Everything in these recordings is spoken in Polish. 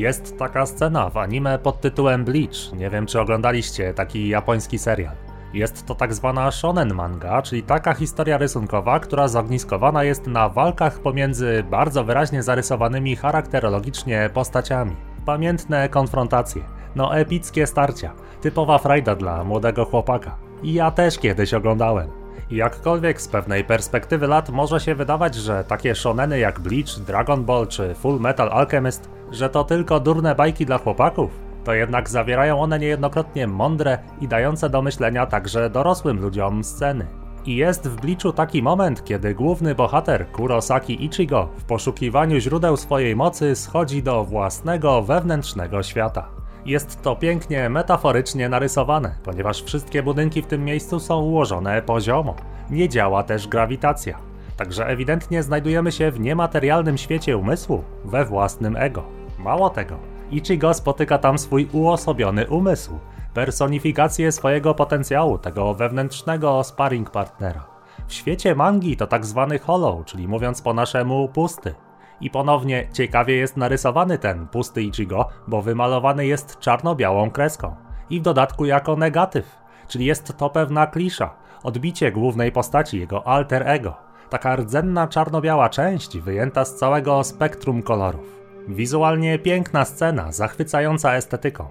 Jest taka scena w anime pod tytułem Bleach. Nie wiem, czy oglądaliście taki japoński serial. Jest to tak zwana shonen manga, czyli taka historia rysunkowa, która zogniskowana jest na walkach pomiędzy bardzo wyraźnie zarysowanymi charakterologicznie postaciami. Pamiętne konfrontacje, no epickie starcia, typowa frajda dla młodego chłopaka. I ja też kiedyś oglądałem. Jakkolwiek z pewnej perspektywy lat może się wydawać, że takie shoneny jak Bleach, Dragon Ball czy Full Metal Alchemist, że to tylko durne bajki dla chłopaków, to jednak zawierają one niejednokrotnie mądre i dające do myślenia także dorosłym ludziom sceny. I jest w Bleachu taki moment, kiedy główny bohater Kurosaki Ichigo w poszukiwaniu źródeł swojej mocy schodzi do własnego wewnętrznego świata. Jest to pięknie metaforycznie narysowane, ponieważ wszystkie budynki w tym miejscu są ułożone poziomo. Nie działa też grawitacja. Także ewidentnie znajdujemy się w niematerialnym świecie umysłu, we własnym ego. Mało tego, Ichigo spotyka tam swój uosobiony umysł, personifikację swojego potencjału, tego wewnętrznego sparring partnera. W świecie mangi to tak zwany hollow, czyli mówiąc po naszemu pusty. I ponownie ciekawie jest narysowany ten pusty Ichigo, bo wymalowany jest czarno-białą kreską. I w dodatku jako negatyw, czyli jest to pewna klisza, odbicie głównej postaci, jego alter ego. Taka rdzenna czarno-biała część wyjęta z całego spektrum kolorów. Wizualnie piękna scena, zachwycająca estetyką.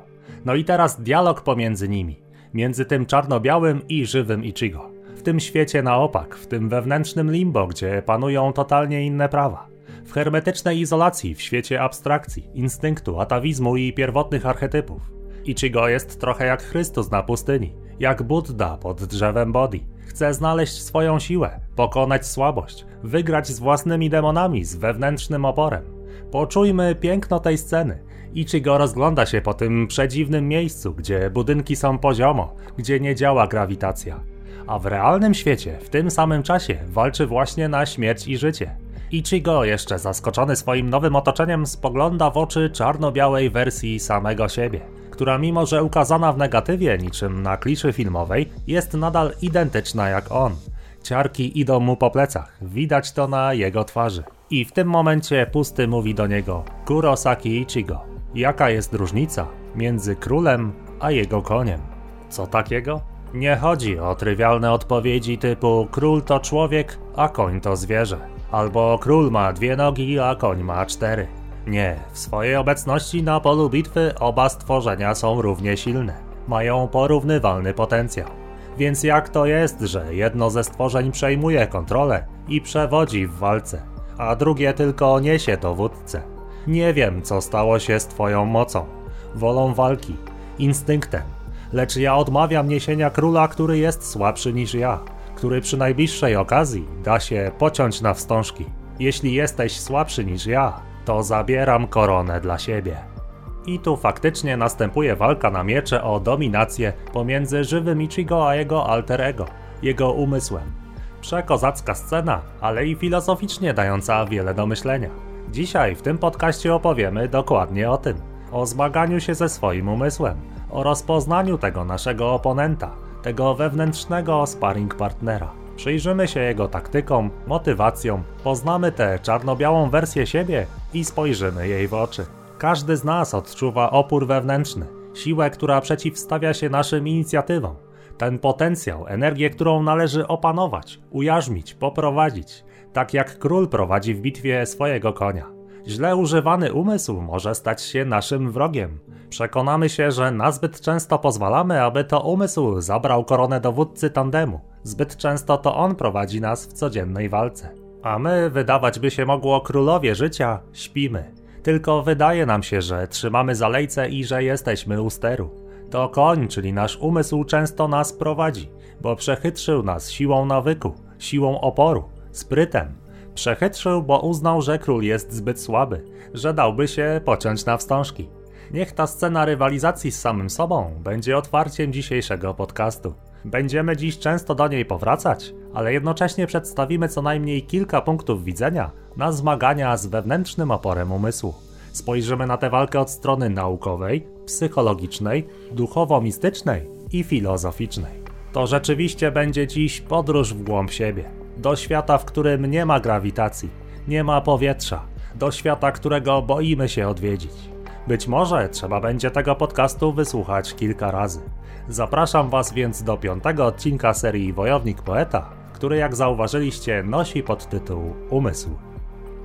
No i teraz dialog pomiędzy nimi, między tym czarno-białym i żywym Ichigo. W tym świecie na opak, w tym wewnętrznym limbo, gdzie panują totalnie inne prawa. W hermetycznej izolacji, w świecie abstrakcji, instynktu, atawizmu i pierwotnych archetypów. Ichigo jest trochę jak Chrystus na pustyni, jak Buddha pod drzewem Bodhi. Chce znaleźć swoją siłę, pokonać słabość, wygrać z własnymi demonami, z wewnętrznym oporem. Poczujmy piękno tej sceny. Ichigo rozgląda się po tym przedziwnym miejscu, gdzie budynki są poziomo, gdzie nie działa grawitacja. A w realnym świecie, w tym samym czasie, walczy właśnie na śmierć i życie. Ichigo, jeszcze zaskoczony swoim nowym otoczeniem, spogląda w oczy czarno-białej wersji samego siebie, która mimo że ukazana w negatywie niczym na kliszy filmowej, jest nadal identyczna jak on. Ciarki idą mu po plecach, widać to na jego twarzy. I w tym momencie Pusty mówi do niego Kurosaki Ichigo. Jaka jest różnica między królem a jego koniem? Co takiego? Nie chodzi o trywialne odpowiedzi typu król to człowiek, a koń to zwierzę. Albo król ma dwie nogi, a koń ma cztery. Nie, w swojej obecności na polu bitwy oba stworzenia są równie silne. Mają porównywalny potencjał. Więc jak to jest, że jedno ze stworzeń przejmuje kontrolę i przewodzi w walce, a drugie tylko niesie dowódcę? Nie wiem, co stało się z twoją mocą, wolą walki, instynktem, lecz ja odmawiam niesienia króla, który jest słabszy niż ja, który przy najbliższej okazji da się pociąć na wstążki. Jeśli jesteś słabszy niż ja, to zabieram koronę dla siebie. I tu faktycznie następuje walka na miecze o dominację pomiędzy żywym Ichigo a jego alter ego, jego umysłem. Przekozacka scena, ale i filozoficznie dająca wiele do myślenia. Dzisiaj w tym podcaście opowiemy dokładnie o tym. O zmaganiu się ze swoim umysłem, o rozpoznaniu tego naszego oponenta, tego wewnętrznego sparring partnera. Przyjrzymy się jego taktykom, motywacjom, poznamy tę czarno-białą wersję siebie i spojrzymy jej w oczy. Każdy z nas odczuwa opór wewnętrzny, siłę, która przeciwstawia się naszym inicjatywom. Ten potencjał, energię, którą należy opanować, ujarzmić, poprowadzić, tak jak król prowadzi w bitwie swojego konia. Źle używany umysł może stać się naszym wrogiem. Przekonamy się, że nazbyt często pozwalamy, aby to umysł zabrał koronę dowódcy tandemu. Zbyt często to on prowadzi nas w codziennej walce. A my, wydawać by się mogło królowie życia, śpimy. Tylko wydaje nam się, że trzymamy zalejce i że jesteśmy u steru. To koń, czyli nasz umysł często nas prowadzi, bo przechytrzył nas siłą nawyku, siłą oporu, sprytem. Przechytrzył, bo uznał, że król jest zbyt słaby, że dałby się pociąć na wstążki. Niech ta scena rywalizacji z samym sobą będzie otwarciem dzisiejszego podcastu. Będziemy dziś często do niej powracać, ale jednocześnie przedstawimy co najmniej kilka punktów widzenia na zmagania z wewnętrznym oporem umysłu. Spojrzymy na tę walkę od strony naukowej, psychologicznej, duchowo-mistycznej i filozoficznej. To rzeczywiście będzie dziś podróż w głąb siebie, do świata, w którym nie ma grawitacji, nie ma powietrza, do świata, którego boimy się odwiedzić. Być może trzeba będzie tego podcastu wysłuchać kilka razy. Zapraszam Was więc do piątego odcinka serii Wojownik Poeta, który jak zauważyliście nosi podtytuł Umysł.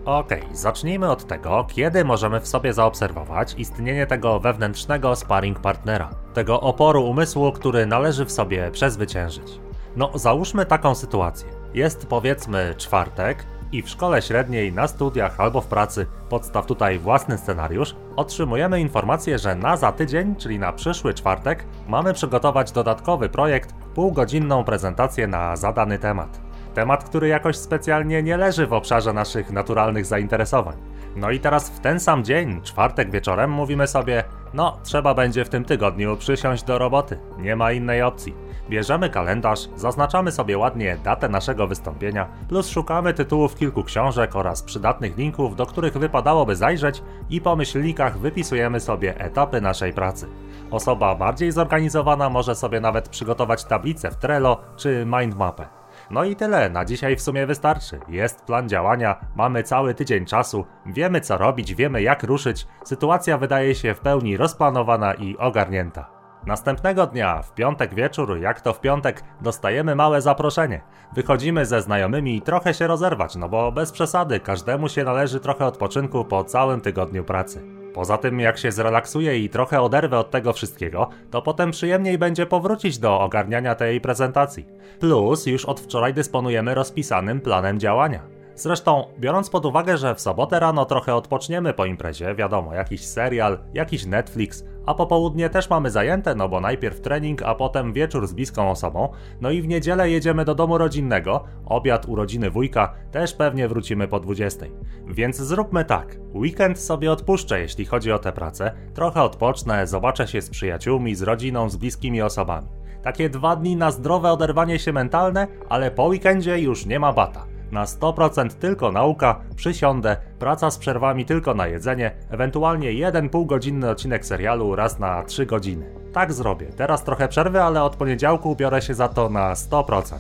Okej, okay, zacznijmy od tego, kiedy możemy w sobie zaobserwować istnienie tego wewnętrznego sparring partnera, tego oporu umysłu, który należy w sobie przezwyciężyć. No, załóżmy taką sytuację. Jest powiedzmy czwartek i w szkole średniej, na studiach albo w pracy, podstaw tutaj własny scenariusz, otrzymujemy informację, że na za tydzień, czyli na przyszły czwartek, mamy przygotować dodatkowy projekt, półgodzinną prezentację na zadany temat. Temat, który jakoś specjalnie nie leży w obszarze naszych naturalnych zainteresowań. No i teraz w ten sam dzień, czwartek wieczorem, mówimy sobie: No, trzeba będzie w tym tygodniu przysiąść do roboty, nie ma innej opcji. Bierzemy kalendarz, zaznaczamy sobie ładnie datę naszego wystąpienia, plus szukamy tytułów kilku książek oraz przydatnych linków, do których wypadałoby zajrzeć i po myślnikach wypisujemy sobie etapy naszej pracy. Osoba bardziej zorganizowana może sobie nawet przygotować tablicę w Trello czy mindmapę. No i tyle, na dzisiaj w sumie wystarczy. Jest plan działania, mamy cały tydzień czasu, wiemy co robić, wiemy jak ruszyć, sytuacja wydaje się w pełni rozplanowana i ogarnięta. Następnego dnia, w piątek wieczór, jak to w piątek, dostajemy małe zaproszenie. Wychodzimy ze znajomymi i trochę się rozerwać, no bo bez przesady, każdemu się należy trochę odpoczynku po całym tygodniu pracy. Poza tym, jak się zrelaksuję i trochę oderwę od tego wszystkiego, to potem przyjemniej będzie powrócić do ogarniania tej prezentacji. Plus, już od wczoraj dysponujemy rozpisanym planem działania. Zresztą, biorąc pod uwagę, że w sobotę rano trochę odpoczniemy po imprezie, wiadomo, jakiś serial, jakiś Netflix, a popołudnie też mamy zajęte, no bo najpierw trening, a potem wieczór z bliską osobą, no i w niedzielę jedziemy do domu rodzinnego, obiad urodziny wujka, też pewnie wrócimy po 20. Więc zróbmy tak, weekend sobie odpuszczę, jeśli chodzi o tę pracę, trochę odpocznę, zobaczę się z przyjaciółmi, z rodziną, z bliskimi osobami. Takie dwa dni na zdrowe oderwanie się mentalne, ale po weekendzie już nie ma bata. Na 100% tylko nauka, przysiądę, praca z przerwami tylko na jedzenie, ewentualnie jeden półgodzinny odcinek serialu raz na 3 godziny. Tak zrobię. Teraz trochę przerwy, ale od poniedziałku biorę się za to na 100%.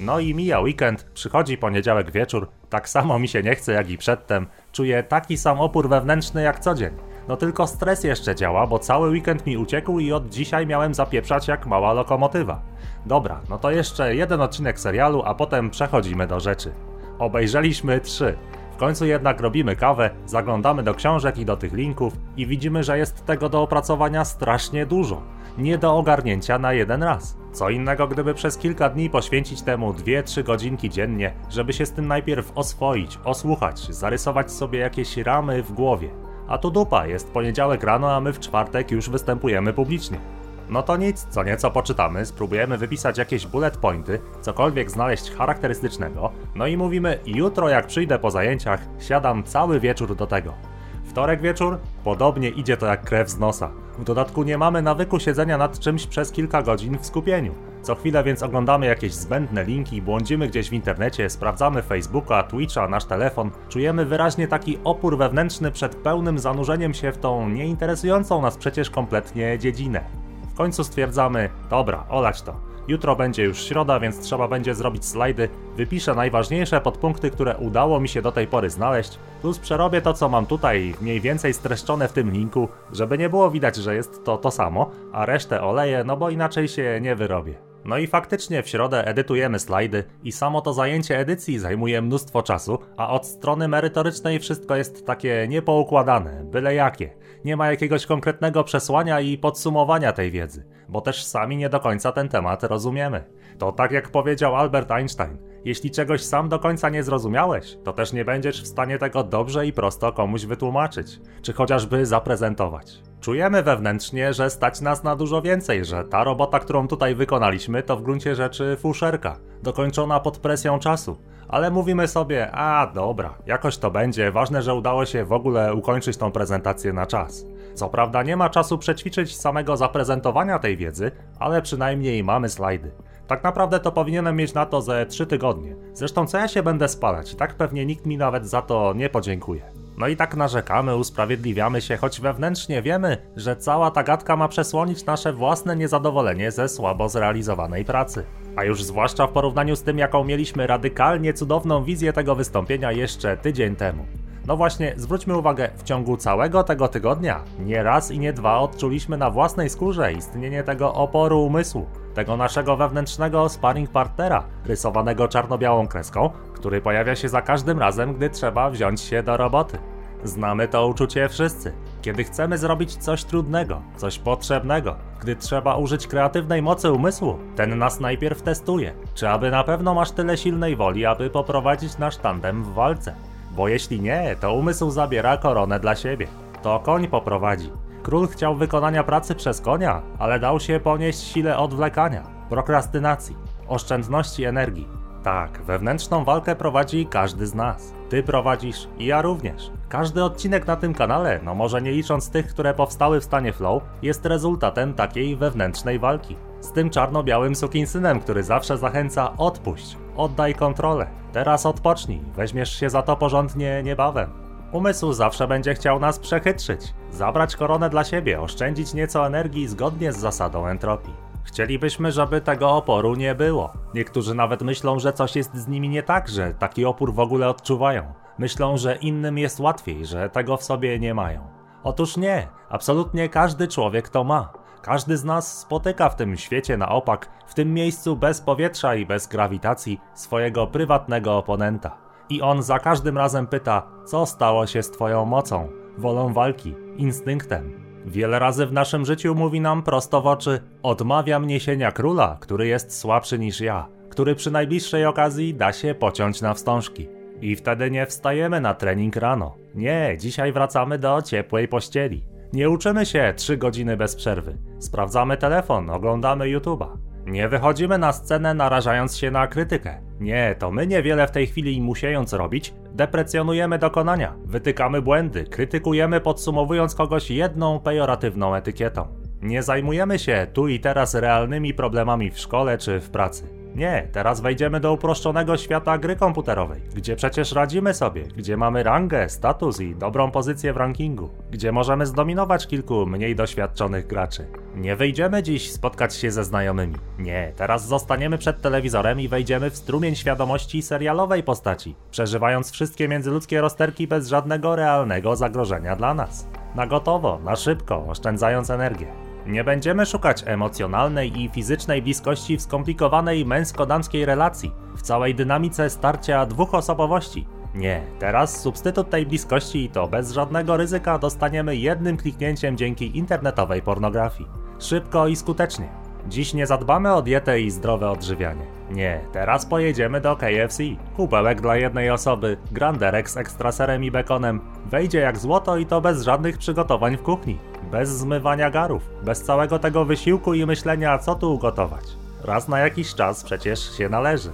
No i mija weekend, przychodzi poniedziałek wieczór, tak samo mi się nie chce jak i przedtem, czuję taki sam opór wewnętrzny jak co dzień. No tylko stres jeszcze działa, bo cały weekend mi uciekł i od dzisiaj miałem zapieprzać jak mała lokomotywa. Dobra, no to jeszcze jeden odcinek serialu, a potem przechodzimy do rzeczy. Obejrzeliśmy trzy. W końcu jednak robimy kawę, zaglądamy do książek i do tych linków i widzimy, że jest tego do opracowania strasznie dużo. Nie do ogarnięcia na jeden raz. Co innego, gdyby przez kilka dni poświęcić temu 2-3 godzinki dziennie, żeby się z tym najpierw oswoić, osłuchać, zarysować sobie jakieś ramy w głowie. A tu dupa, jest poniedziałek rano, a my w czwartek już występujemy publicznie. No to nic, co nieco poczytamy, spróbujemy wypisać jakieś bullet pointy, cokolwiek znaleźć charakterystycznego, no i mówimy, jutro jak przyjdę po zajęciach, siadam cały wieczór do tego. Wtorek wieczór? Podobnie idzie to jak krew z nosa. W dodatku nie mamy nawyku siedzenia nad czymś przez kilka godzin w skupieniu. Co chwilę więc oglądamy jakieś zbędne linki, błądzimy gdzieś w internecie, sprawdzamy Facebooka, Twitcha, nasz telefon, czujemy wyraźnie taki opór wewnętrzny przed pełnym zanurzeniem się w tą nieinteresującą nas przecież kompletnie dziedzinę końcu stwierdzamy, dobra, olać to. Jutro będzie już środa, więc trzeba będzie zrobić slajdy. Wypiszę najważniejsze podpunkty, które udało mi się do tej pory znaleźć, plus przerobię to, co mam tutaj mniej więcej streszczone w tym linku, żeby nie było widać, że jest to to samo, a resztę oleję, no bo inaczej się nie wyrobię. No i faktycznie w środę edytujemy slajdy i samo to zajęcie edycji zajmuje mnóstwo czasu, a od strony merytorycznej wszystko jest takie niepoukładane, byle jakie. Nie ma jakiegoś konkretnego przesłania i podsumowania tej wiedzy, bo też sami nie do końca ten temat rozumiemy. To tak jak powiedział Albert Einstein, jeśli czegoś sam do końca nie zrozumiałeś, to też nie będziesz w stanie tego dobrze i prosto komuś wytłumaczyć, czy chociażby zaprezentować. Czujemy wewnętrznie, że stać nas na dużo więcej, że ta robota, którą tutaj wykonaliśmy, to w gruncie rzeczy fuszerka, dokończona pod presją czasu. Ale mówimy sobie, a dobra, jakoś to będzie, ważne, że udało się w ogóle ukończyć tą prezentację na czas. Co prawda nie ma czasu przećwiczyć samego zaprezentowania tej wiedzy, ale przynajmniej mamy slajdy. Tak naprawdę to powinienem mieć na to ze 3 tygodnie. Zresztą co ja się będę spalać, tak pewnie nikt mi nawet za to nie podziękuje. No i tak narzekamy, usprawiedliwiamy się, choć wewnętrznie wiemy, że cała ta gadka ma przesłonić nasze własne niezadowolenie ze słabo zrealizowanej pracy. A już zwłaszcza w porównaniu z tym, jaką mieliśmy radykalnie cudowną wizję tego wystąpienia jeszcze tydzień temu. No właśnie, zwróćmy uwagę, w ciągu całego tego tygodnia nie raz i nie dwa odczuliśmy na własnej skórze istnienie tego oporu umysłu, tego naszego wewnętrznego sparring partnera, rysowanego czarno-białą kreską, który pojawia się za każdym razem, gdy trzeba wziąć się do roboty. Znamy to uczucie wszyscy. Kiedy chcemy zrobić coś trudnego, coś potrzebnego, gdy trzeba użyć kreatywnej mocy umysłu, ten nas najpierw testuje, czy aby na pewno masz tyle silnej woli, aby poprowadzić nasz tandem w walce. Bo jeśli nie, to umysł zabiera koronę dla siebie. To koń poprowadzi. Król chciał wykonania pracy przez konia, ale dał się ponieść sile odwlekania, prokrastynacji, oszczędności energii. Tak, wewnętrzną walkę prowadzi każdy z nas. Ty prowadzisz i ja również. Każdy odcinek na tym kanale, no może nie licząc tych, które powstały w stanie flow, jest rezultatem takiej wewnętrznej walki. Z tym czarno-białym sukinsynem, który zawsze zachęca odpuść, oddaj kontrolę, teraz odpocznij, weźmiesz się za to porządnie niebawem. Umysł zawsze będzie chciał nas przechytrzyć, zabrać koronę dla siebie, oszczędzić nieco energii zgodnie z zasadą entropii. Chcielibyśmy, żeby tego oporu nie było. Niektórzy nawet myślą, że coś jest z nimi nie tak, że taki opór w ogóle odczuwają. Myślą, że innym jest łatwiej, że tego w sobie nie mają. Otóż nie, absolutnie każdy człowiek to ma. Każdy z nas spotyka w tym świecie na opak, w tym miejscu bez powietrza i bez grawitacji, swojego prywatnego oponenta. I on za każdym razem pyta, co stało się z twoją mocą, wolą walki, instynktem, Wiele razy w naszym życiu mówi nam prosto w oczy: Odmawiam niesienia króla, który jest słabszy niż ja, który przy najbliższej okazji da się pociąć na wstążki. I wtedy nie wstajemy na trening rano. Nie, dzisiaj wracamy do ciepłej pościeli. Nie uczymy się 3 godziny bez przerwy. Sprawdzamy telefon, oglądamy YouTube'a. Nie wychodzimy na scenę narażając się na krytykę. Nie, to my niewiele w tej chwili musiejąc robić, deprecjonujemy dokonania, wytykamy błędy, krytykujemy podsumowując kogoś jedną pejoratywną etykietą. Nie zajmujemy się tu i teraz realnymi problemami w szkole czy w pracy. Nie, teraz wejdziemy do uproszczonego świata gry komputerowej, gdzie przecież radzimy sobie, gdzie mamy rangę, status i dobrą pozycję w rankingu, gdzie możemy zdominować kilku mniej doświadczonych graczy. Nie wyjdziemy dziś spotkać się ze znajomymi. Nie, teraz zostaniemy przed telewizorem i wejdziemy w strumień świadomości serialowej postaci, przeżywając wszystkie międzyludzkie rozterki bez żadnego realnego zagrożenia dla nas. Na gotowo, na szybko, oszczędzając energię. Nie będziemy szukać emocjonalnej i fizycznej bliskości w skomplikowanej męsko-damskiej relacji, w całej dynamice starcia dwóch osobowości. Nie, teraz substytut tej bliskości to bez żadnego ryzyka dostaniemy jednym kliknięciem dzięki internetowej pornografii. Szybko i skutecznie. Dziś nie zadbamy o dietę i zdrowe odżywianie. Nie, teraz pojedziemy do KFC. Kubełek dla jednej osoby, granderek z ekstraserem i bekonem. Wejdzie jak złoto i to bez żadnych przygotowań w kuchni. Bez zmywania garów, bez całego tego wysiłku i myślenia, co tu ugotować. Raz na jakiś czas przecież się należy.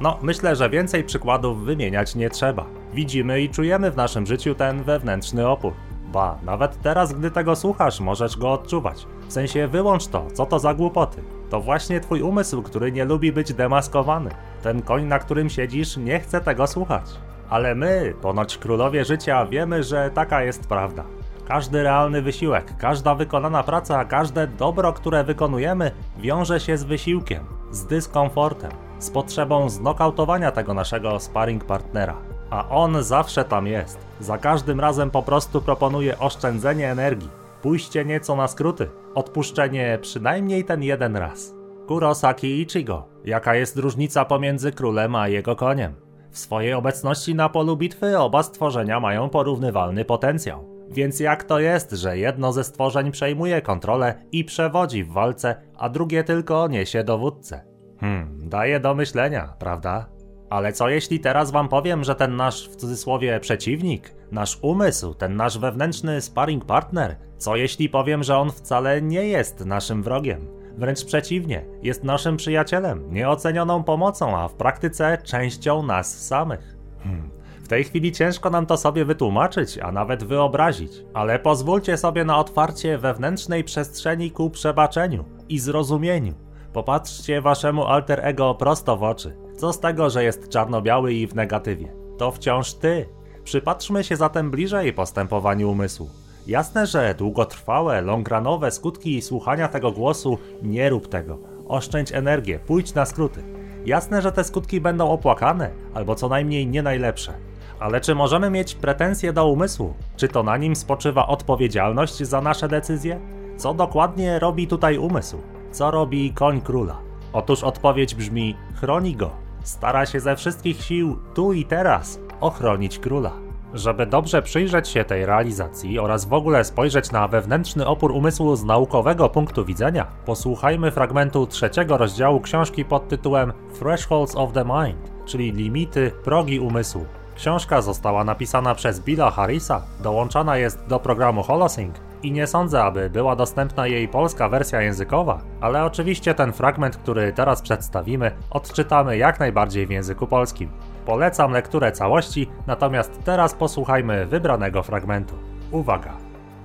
No, myślę, że więcej przykładów wymieniać nie trzeba. Widzimy i czujemy w naszym życiu ten wewnętrzny opór. Ba, nawet teraz, gdy tego słuchasz, możesz go odczuwać. W sensie wyłącz to, co to za głupoty. To właśnie twój umysł, który nie lubi być demaskowany. Ten koń, na którym siedzisz, nie chce tego słuchać. Ale my, ponoć królowie życia, wiemy, że taka jest prawda. Każdy realny wysiłek, każda wykonana praca, każde dobro, które wykonujemy, wiąże się z wysiłkiem, z dyskomfortem, z potrzebą znokautowania tego naszego sparring partnera. A on zawsze tam jest. Za każdym razem po prostu proponuje oszczędzenie energii, pójście nieco na skróty, odpuszczenie przynajmniej ten jeden raz. Kurosaki Ichigo. Jaka jest różnica pomiędzy królem a jego koniem? W swojej obecności na polu bitwy oba stworzenia mają porównywalny potencjał. Więc jak to jest, że jedno ze stworzeń przejmuje kontrolę i przewodzi w walce, a drugie tylko niesie dowódcę? Hmm, daje do myślenia, prawda? Ale co jeśli teraz wam powiem, że ten nasz w cudzysłowie przeciwnik, nasz umysł, ten nasz wewnętrzny sparring partner, co jeśli powiem, że on wcale nie jest naszym wrogiem? Wręcz przeciwnie, jest naszym przyjacielem, nieocenioną pomocą, a w praktyce częścią nas samych. Hmm tej chwili ciężko nam to sobie wytłumaczyć, a nawet wyobrazić, ale pozwólcie sobie na otwarcie wewnętrznej przestrzeni ku przebaczeniu i zrozumieniu. Popatrzcie waszemu alter ego prosto w oczy. Co z tego, że jest czarno-biały i w negatywie? To wciąż ty. Przypatrzmy się zatem bliżej postępowaniu umysłu. Jasne, że długotrwałe, longranowe skutki słuchania tego głosu nie rób tego. Oszczędź energię, pójdź na skróty. Jasne, że te skutki będą opłakane, albo co najmniej nie najlepsze Ale czy możemy mieć pretensje do umysłu? Czy to na nim spoczywa odpowiedzialność za nasze decyzje? Co dokładnie robi tutaj umysł? Co robi koń króla? Otóż odpowiedź brzmi: chroni go. Stara się ze wszystkich sił tu i teraz ochronić króla. Żeby dobrze przyjrzeć się tej realizacji oraz w ogóle spojrzeć na wewnętrzny opór umysłu z naukowego punktu widzenia, posłuchajmy fragmentu trzeciego rozdziału książki pod tytułem Thresholds of the Mind, czyli limity, progi umysłu. Książka została napisana przez Billa Harrisa, dołączana jest do programu Holosync i nie sądzę, aby była dostępna jej polska wersja językowa, ale oczywiście ten fragment, który teraz przedstawimy, odczytamy jak najbardziej w języku polskim. Polecam lekturę całości, natomiast teraz posłuchajmy wybranego fragmentu. Uwaga!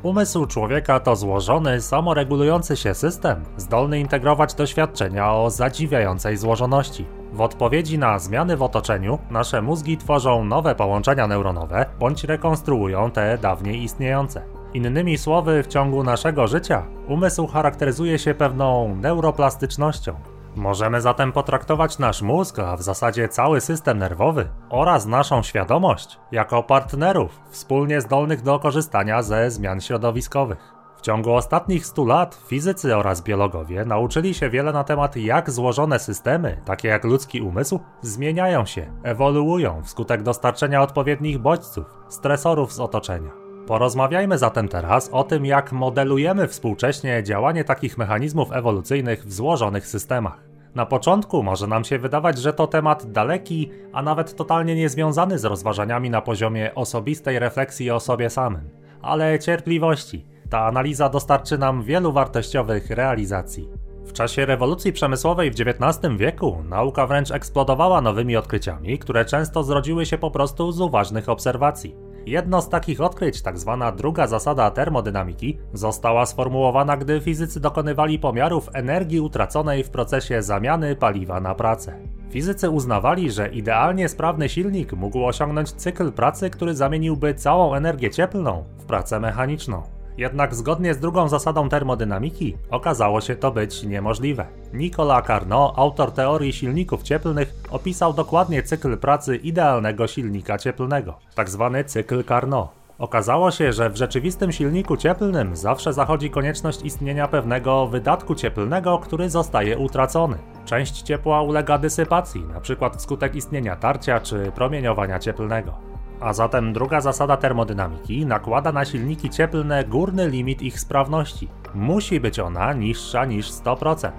Umysł człowieka to złożony, samoregulujący się system, zdolny integrować doświadczenia o zadziwiającej złożoności. W odpowiedzi na zmiany w otoczeniu, nasze mózgi tworzą nowe połączenia neuronowe bądź rekonstruują te dawniej istniejące. Innymi słowy, w ciągu naszego życia umysł charakteryzuje się pewną neuroplastycznością. Możemy zatem potraktować nasz mózg, a w zasadzie cały system nerwowy oraz naszą świadomość jako partnerów wspólnie zdolnych do korzystania ze zmian środowiskowych. W ciągu ostatnich 100 lat fizycy oraz biologowie nauczyli się wiele na temat, jak złożone systemy, takie jak ludzki umysł, zmieniają się, ewoluują wskutek dostarczenia odpowiednich bodźców, stresorów z otoczenia. Porozmawiajmy zatem teraz o tym, jak modelujemy współcześnie działanie takich mechanizmów ewolucyjnych w złożonych systemach. Na początku może nam się wydawać, że to temat daleki, a nawet totalnie niezwiązany z rozważaniami na poziomie osobistej refleksji o sobie samym. Ale cierpliwości. Ta analiza dostarczy nam wielu wartościowych realizacji. W czasie rewolucji przemysłowej w XIX wieku nauka wręcz eksplodowała nowymi odkryciami, które często zrodziły się po prostu z uważnych obserwacji. Jedno z takich odkryć, tak zwana druga zasada termodynamiki, została sformułowana, gdy fizycy dokonywali pomiarów energii utraconej w procesie zamiany paliwa na pracę. Fizycy uznawali, że idealnie sprawny silnik mógł osiągnąć cykl pracy, który zamieniłby całą energię cieplną w pracę mechaniczną. Jednak zgodnie z drugą zasadą termodynamiki okazało się to być niemożliwe. Nicolas Carnot, autor teorii silników cieplnych, opisał dokładnie cykl pracy idealnego silnika cieplnego, tzw. Tak cykl Carnot. Okazało się, że w rzeczywistym silniku cieplnym zawsze zachodzi konieczność istnienia pewnego wydatku cieplnego, który zostaje utracony. Część ciepła ulega dysypacji, np. wskutek istnienia tarcia czy promieniowania cieplnego. A zatem druga zasada termodynamiki nakłada na silniki cieplne górny limit ich sprawności. Musi być ona niższa niż 100%.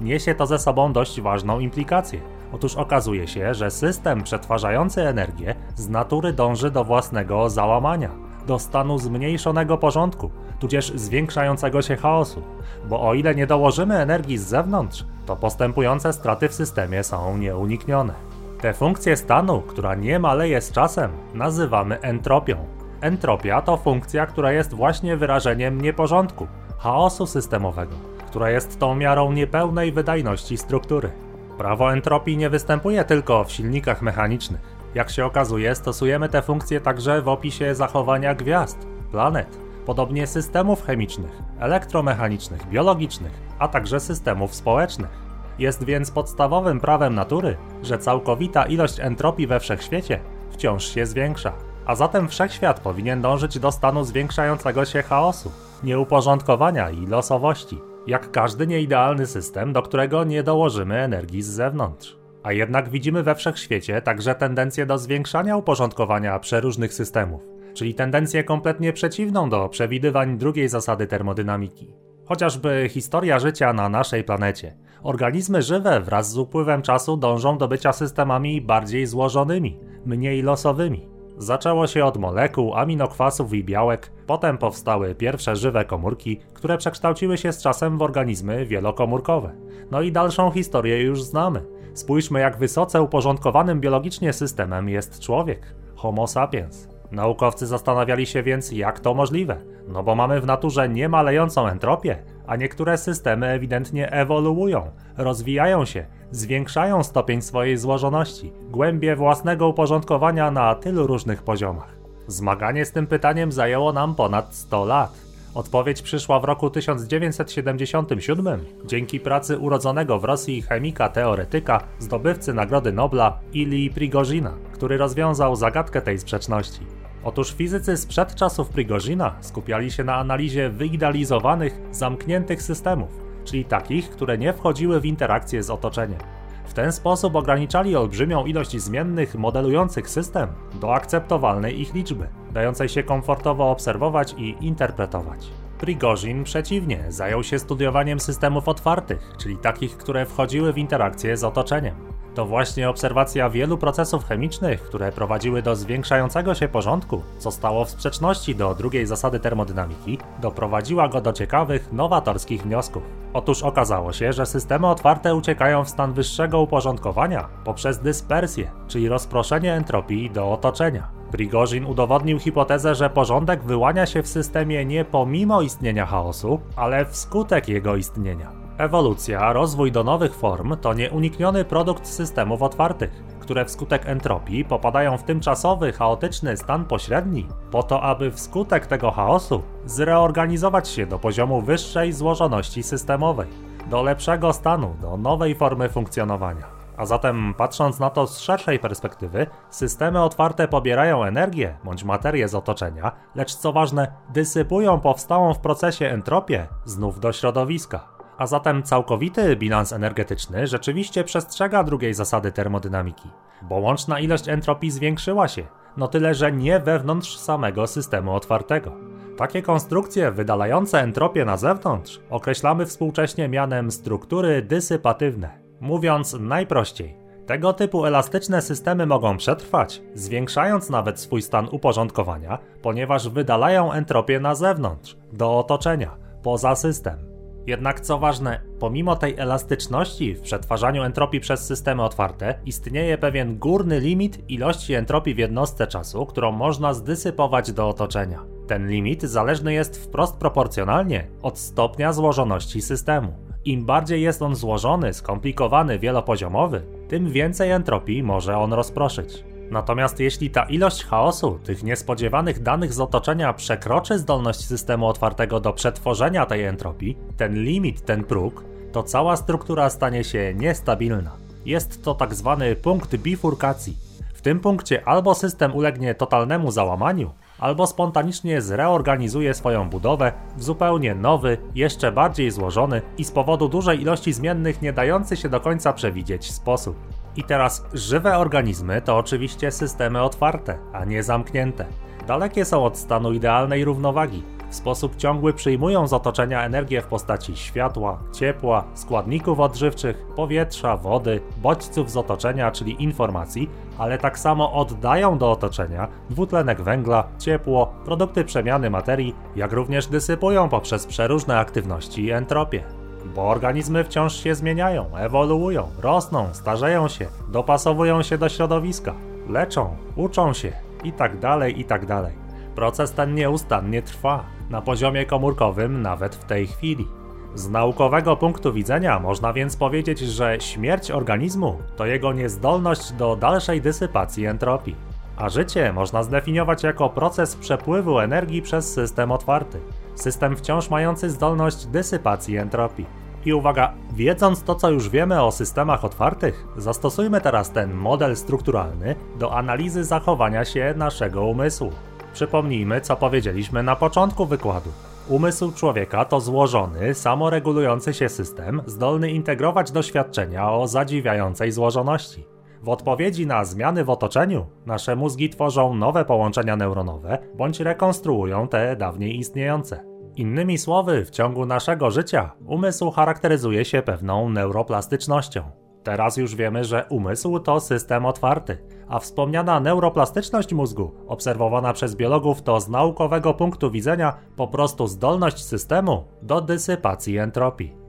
Niesie to ze sobą dość ważną implikację. Otóż okazuje się, że system przetwarzający energię z natury dąży do własnego załamania, do stanu zmniejszonego porządku, tudzież zwiększającego się chaosu. Bo o ile nie dołożymy energii z zewnątrz, to postępujące straty w systemie są nieuniknione. Tę funkcję stanu, która nie maleje z czasem, nazywamy entropią. Entropia to funkcja, która jest właśnie wyrażeniem nieporządku, chaosu systemowego, która jest tą miarą niepełnej wydajności struktury. Prawo entropii nie występuje tylko w silnikach mechanicznych. Jak się okazuje, stosujemy tę funkcję także w opisie zachowania gwiazd, planet, podobnie systemów chemicznych, elektromechanicznych, biologicznych, a także systemów społecznych. Jest więc podstawowym prawem natury, że całkowita ilość entropii we wszechświecie wciąż się zwiększa. A zatem wszechświat powinien dążyć do stanu zwiększającego się chaosu, nieuporządkowania i losowości, jak każdy nieidealny system, do którego nie dołożymy energii z zewnątrz. A jednak widzimy we wszechświecie także tendencję do zwiększania uporządkowania przeróżnych systemów, czyli tendencję kompletnie przeciwną do przewidywań drugiej zasady termodynamiki. Chociażby historia życia na naszej planecie. Organizmy żywe wraz z upływem czasu dążą do bycia systemami bardziej złożonymi, mniej losowymi. Zaczęło się od molekuł, aminokwasów i białek, potem powstały pierwsze żywe komórki, które przekształciły się z czasem w organizmy wielokomórkowe. No i dalszą historię już znamy. Spójrzmy, jak wysoce uporządkowanym biologicznie systemem jest człowiek Homo sapiens. Naukowcy zastanawiali się więc, jak to możliwe. No bo mamy w naturze niemalejącą entropię, a niektóre systemy ewidentnie ewoluują, rozwijają się, zwiększają stopień swojej złożoności, głębie własnego uporządkowania na tylu różnych poziomach. Zmaganie z tym pytaniem zajęło nam ponad 100 lat. Odpowiedź przyszła w roku 1977 dzięki pracy urodzonego w Rosji chemika teoretyka, zdobywcy Nagrody Nobla Ili Prigozina, który rozwiązał zagadkę tej sprzeczności. Otóż fizycy sprzed czasów Prigozina skupiali się na analizie wyidealizowanych, zamkniętych systemów, czyli takich, które nie wchodziły w interakcję z otoczeniem. W ten sposób ograniczali olbrzymią ilość zmiennych modelujących system do akceptowalnej ich liczby, dającej się komfortowo obserwować i interpretować. Prigozhin przeciwnie, zajął się studiowaniem systemów otwartych, czyli takich, które wchodziły w interakcję z otoczeniem. To właśnie obserwacja wielu procesów chemicznych, które prowadziły do zwiększającego się porządku, co stało w sprzeczności do drugiej zasady termodynamiki, doprowadziła go do ciekawych, nowatorskich wniosków. Otóż okazało się, że systemy otwarte uciekają w stan wyższego uporządkowania poprzez dyspersję, czyli rozproszenie entropii do otoczenia. Prigozhin udowodnił hipotezę, że porządek wyłania się w systemie nie pomimo istnienia chaosu, ale wskutek jego istnienia. Ewolucja, rozwój do nowych form to nieunikniony produkt systemów otwartych, które wskutek entropii popadają w tymczasowy, chaotyczny stan pośredni, po to aby wskutek tego chaosu zreorganizować się do poziomu wyższej złożoności systemowej, do lepszego stanu, do nowej formy funkcjonowania. A zatem, patrząc na to z szerszej perspektywy, systemy otwarte pobierają energię bądź materię z otoczenia, lecz co ważne, dysypują powstałą w procesie entropię znów do środowiska a zatem całkowity bilans energetyczny rzeczywiście przestrzega drugiej zasady termodynamiki, bo łączna ilość entropii zwiększyła się, no tyle, że nie wewnątrz samego systemu otwartego. Takie konstrukcje wydalające entropię na zewnątrz określamy współcześnie mianem struktury dysypatywne. Mówiąc najprościej, tego typu elastyczne systemy mogą przetrwać, zwiększając nawet swój stan uporządkowania, ponieważ wydalają entropię na zewnątrz, do otoczenia, poza system. Jednak co ważne, pomimo tej elastyczności w przetwarzaniu entropii przez systemy otwarte, istnieje pewien górny limit ilości entropii w jednostce czasu, którą można zdysypować do otoczenia. Ten limit zależny jest wprost proporcjonalnie od stopnia złożoności systemu. Im bardziej jest on złożony, skomplikowany, wielopoziomowy, tym więcej entropii może on rozproszyć. Natomiast jeśli ta ilość chaosu, tych niespodziewanych danych z otoczenia przekroczy zdolność systemu otwartego do przetworzenia tej entropii, ten limit, ten próg, to cała struktura stanie się niestabilna. Jest to tak zwany punkt bifurkacji. W tym punkcie albo system ulegnie totalnemu załamaniu, albo spontanicznie zreorganizuje swoją budowę w zupełnie nowy, jeszcze bardziej złożony i z powodu dużej ilości zmiennych nie dający się do końca przewidzieć sposób. I teraz żywe organizmy to oczywiście systemy otwarte, a nie zamknięte. Dalekie są od stanu idealnej równowagi. W sposób ciągły przyjmują z otoczenia energię w postaci światła, ciepła, składników odżywczych, powietrza, wody, bodźców z otoczenia, czyli informacji, ale tak samo oddają do otoczenia dwutlenek węgla, ciepło, produkty przemiany materii, jak również dysypują poprzez przeróżne aktywności i entropię bo organizmy wciąż się zmieniają, ewoluują, rosną, starzeją się, dopasowują się do środowiska, leczą, uczą się itd. Tak itd. Tak Proces ten nieustannie trwa, na poziomie komórkowym nawet w tej chwili. Z naukowego punktu widzenia można więc powiedzieć, że śmierć organizmu to jego niezdolność do dalszej dysypacji entropii. A życie można zdefiniować jako proces przepływu energii przez system otwarty. System wciąż mający zdolność dysypacji entropii. I uwaga, wiedząc to, co już wiemy o systemach otwartych, zastosujmy teraz ten model strukturalny do analizy zachowania się naszego umysłu. Przypomnijmy, co powiedzieliśmy na początku wykładu. Umysł człowieka to złożony, samoregulujący się system, zdolny integrować doświadczenia o zadziwiającej złożoności. W odpowiedzi na zmiany w otoczeniu, nasze mózgi tworzą nowe połączenia neuronowe bądź rekonstruują te dawniej istniejące. Innymi słowy, w ciągu naszego życia umysł charakteryzuje się pewną neuroplastycznością. Teraz już wiemy, że umysł to system otwarty, a wspomniana neuroplastyczność mózgu, obserwowana przez biologów, to z naukowego punktu widzenia po prostu zdolność systemu do dysypacji entropii.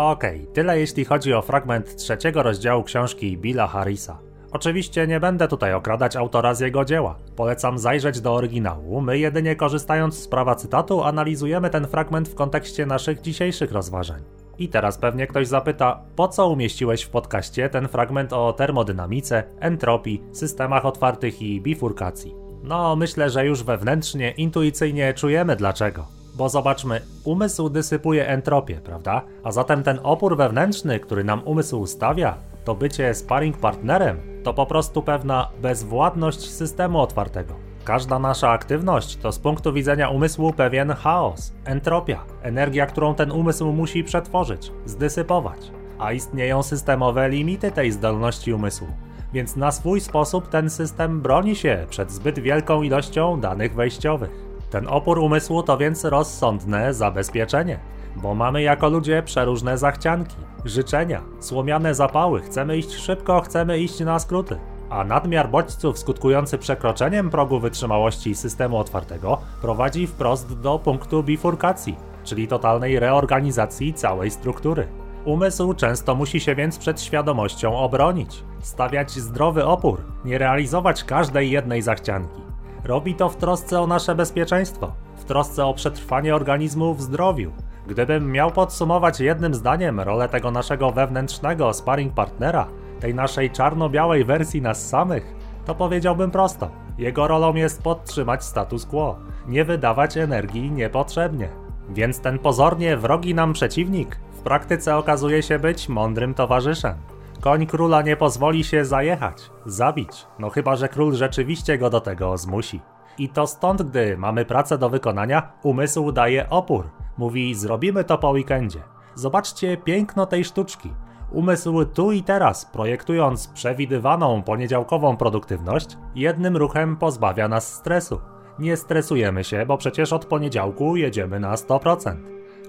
Okej, okay, tyle jeśli chodzi o fragment trzeciego rozdziału książki Billa Harrisa. Oczywiście nie będę tutaj okradać autora z jego dzieła. Polecam zajrzeć do oryginału. My jedynie korzystając z prawa cytatu analizujemy ten fragment w kontekście naszych dzisiejszych rozważań. I teraz pewnie ktoś zapyta, po co umieściłeś w podcaście ten fragment o termodynamice, entropii, systemach otwartych i bifurkacji? No, myślę, że już wewnętrznie, intuicyjnie czujemy dlaczego Bo zobaczmy, umysł dysypuje entropię, prawda? A zatem ten opór wewnętrzny, który nam umysł stawia, to bycie sparring partnerem, to po prostu pewna bezwładność systemu otwartego. Każda nasza aktywność to z punktu widzenia umysłu pewien chaos, entropia, energia, którą ten umysł musi przetworzyć, zdysypować. A istnieją systemowe limity tej zdolności umysłu, więc na swój sposób ten system broni się przed zbyt wielką ilością danych wejściowych. Ten opór umysłu to więc rozsądne zabezpieczenie, bo mamy jako ludzie przeróżne zachcianki, życzenia, słomiane zapały, chcemy iść szybko, chcemy iść na skróty. A nadmiar bodźców skutkujący przekroczeniem progu wytrzymałości systemu otwartego prowadzi wprost do punktu bifurkacji, czyli totalnej reorganizacji całej struktury. Umysł często musi się więc przed świadomością obronić, stawiać zdrowy opór, nie realizować każdej jednej zachcianki. Robi to w trosce o nasze bezpieczeństwo, w trosce o przetrwanie organizmu w zdrowiu. Gdybym miał podsumować jednym zdaniem rolę tego naszego wewnętrznego sparring partnera, tej naszej czarno-białej wersji nas samych, to powiedziałbym prosto. Jego rolą jest podtrzymać status quo, nie wydawać energii niepotrzebnie. Więc ten pozornie wrogi nam przeciwnik w praktyce okazuje się być mądrym towarzyszem. Koń króla nie pozwoli się zajechać, zabić, no chyba że król rzeczywiście go do tego zmusi. I to stąd, gdy mamy pracę do wykonania, umysł daje opór. Mówi, zrobimy to po weekendzie. Zobaczcie piękno tej sztuczki. Umysł tu i teraz, projektując przewidywaną poniedziałkową produktywność, jednym ruchem pozbawia nas stresu. Nie stresujemy się, bo przecież od poniedziałku jedziemy na 100%.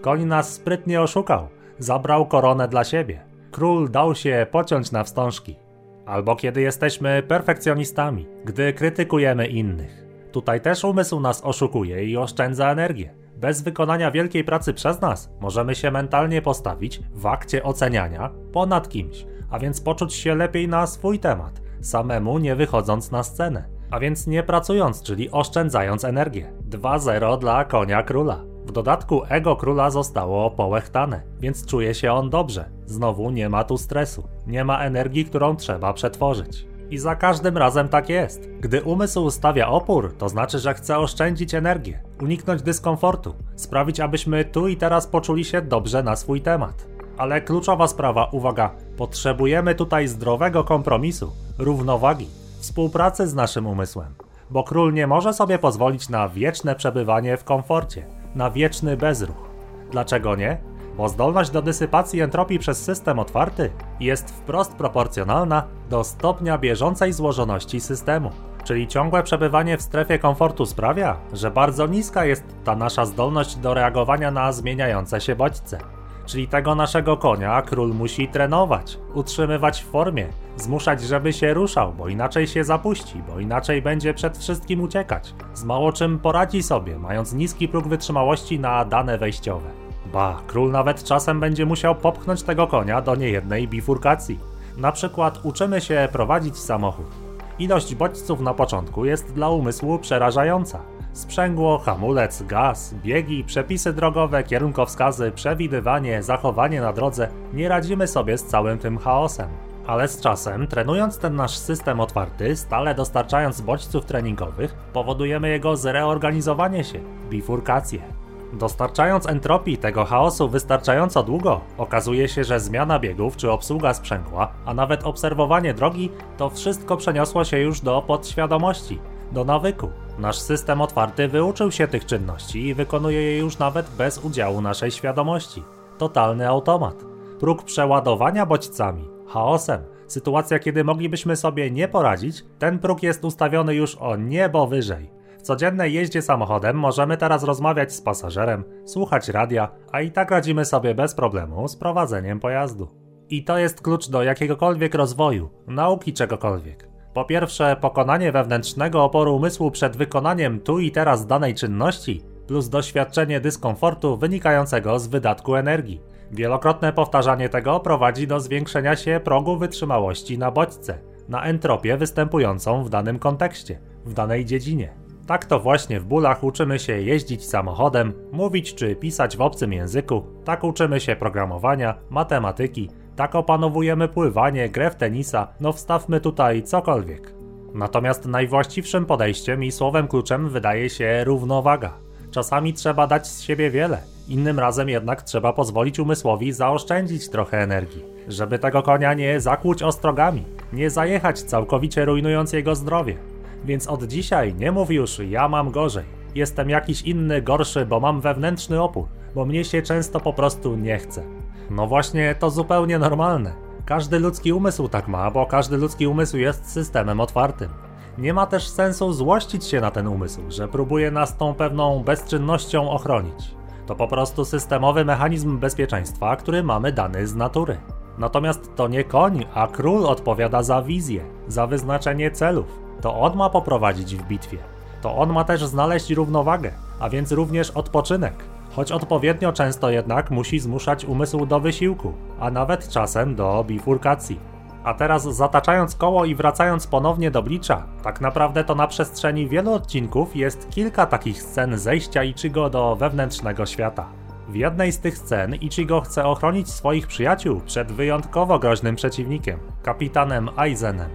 Koń nas sprytnie oszukał, zabrał koronę dla siebie. Król dał się pociąć na wstążki. Albo kiedy jesteśmy perfekcjonistami, gdy krytykujemy innych. Tutaj też umysł nas oszukuje i oszczędza energię. Bez wykonania wielkiej pracy przez nas możemy się mentalnie postawić w akcie oceniania ponad kimś, a więc poczuć się lepiej na swój temat, samemu nie wychodząc na scenę, a więc nie pracując, czyli oszczędzając energię. 2-0 dla konia króla. W dodatku ego króla zostało połechtane, więc czuje się on dobrze. Znowu nie ma tu stresu, nie ma energii, którą trzeba przetworzyć. I za każdym razem tak jest. Gdy umysł stawia opór, to znaczy, że chce oszczędzić energię, uniknąć dyskomfortu, sprawić, abyśmy tu i teraz poczuli się dobrze na swój temat. Ale kluczowa sprawa, uwaga, potrzebujemy tutaj zdrowego kompromisu, równowagi, współpracy z naszym umysłem. Bo król nie może sobie pozwolić na wieczne przebywanie w komforcie, na wieczny bezruch. Dlaczego nie? bo zdolność do dysypacji entropii przez system otwarty jest wprost proporcjonalna do stopnia bieżącej złożoności systemu. Czyli ciągłe przebywanie w strefie komfortu sprawia, że bardzo niska jest ta nasza zdolność do reagowania na zmieniające się bodźce. Czyli tego naszego konia król musi trenować, utrzymywać w formie, zmuszać, żeby się ruszał, bo inaczej się zapuści, bo inaczej będzie przed wszystkim uciekać. Z mało czym poradzi sobie, mając niski próg wytrzymałości na dane wejściowe. Ba, król nawet czasem będzie musiał popchnąć tego konia do niejednej bifurkacji. Na przykład uczymy się prowadzić samochód. Ilość bodźców na początku jest dla umysłu przerażająca. Sprzęgło, hamulec, gaz, biegi, przepisy drogowe, kierunkowskazy, przewidywanie, zachowanie na drodze. Nie radzimy sobie z całym tym chaosem. Ale z czasem, trenując ten nasz system otwarty, stale dostarczając bodźców treningowych, powodujemy jego zreorganizowanie się, bifurkację. Dostarczając entropii tego chaosu wystarczająco długo, okazuje się, że zmiana biegów czy obsługa sprzęgła, a nawet obserwowanie drogi, to wszystko przeniosło się już do podświadomości, do nawyku. Nasz system otwarty wyuczył się tych czynności i wykonuje je już nawet bez udziału naszej świadomości. Totalny automat. Próg przeładowania bodźcami, chaosem, sytuacja kiedy moglibyśmy sobie nie poradzić, ten próg jest ustawiony już o niebo wyżej. W codziennej jeździe samochodem możemy teraz rozmawiać z pasażerem, słuchać radia, a i tak radzimy sobie bez problemu z prowadzeniem pojazdu. I to jest klucz do jakiegokolwiek rozwoju, nauki czegokolwiek. Po pierwsze, pokonanie wewnętrznego oporu umysłu przed wykonaniem tu i teraz danej czynności, plus doświadczenie dyskomfortu wynikającego z wydatku energii. Wielokrotne powtarzanie tego prowadzi do zwiększenia się progu wytrzymałości na bodźce, na entropię występującą w danym kontekście, w danej dziedzinie. Tak to właśnie w bólach uczymy się jeździć samochodem, mówić czy pisać w obcym języku, tak uczymy się programowania, matematyki, tak opanowujemy pływanie, grę w tenisa, no wstawmy tutaj cokolwiek. Natomiast najwłaściwszym podejściem i słowem kluczem wydaje się równowaga. Czasami trzeba dać z siebie wiele, innym razem jednak trzeba pozwolić umysłowi zaoszczędzić trochę energii, żeby tego konia nie zakłuć ostrogami, nie zajechać całkowicie rujnując jego zdrowie. Więc od dzisiaj nie mów już ja mam gorzej, jestem jakiś inny gorszy, bo mam wewnętrzny opór, bo mnie się często po prostu nie chce. No właśnie, to zupełnie normalne. Każdy ludzki umysł tak ma, bo każdy ludzki umysł jest systemem otwartym. Nie ma też sensu złościć się na ten umysł, że próbuje nas tą pewną bezczynnością ochronić. To po prostu systemowy mechanizm bezpieczeństwa, który mamy dany z natury. Natomiast to nie koń, a król odpowiada za wizję, za wyznaczenie celów. To on ma poprowadzić w bitwie. To on ma też znaleźć równowagę, a więc również odpoczynek. Choć odpowiednio często jednak musi zmuszać umysł do wysiłku, a nawet czasem do bifurkacji. A teraz zataczając koło i wracając ponownie do Blicza, tak naprawdę to na przestrzeni wielu odcinków jest kilka takich scen zejścia Ichigo do wewnętrznego świata. W jednej z tych scen Ichigo chce ochronić swoich przyjaciół przed wyjątkowo groźnym przeciwnikiem, kapitanem Aizenem.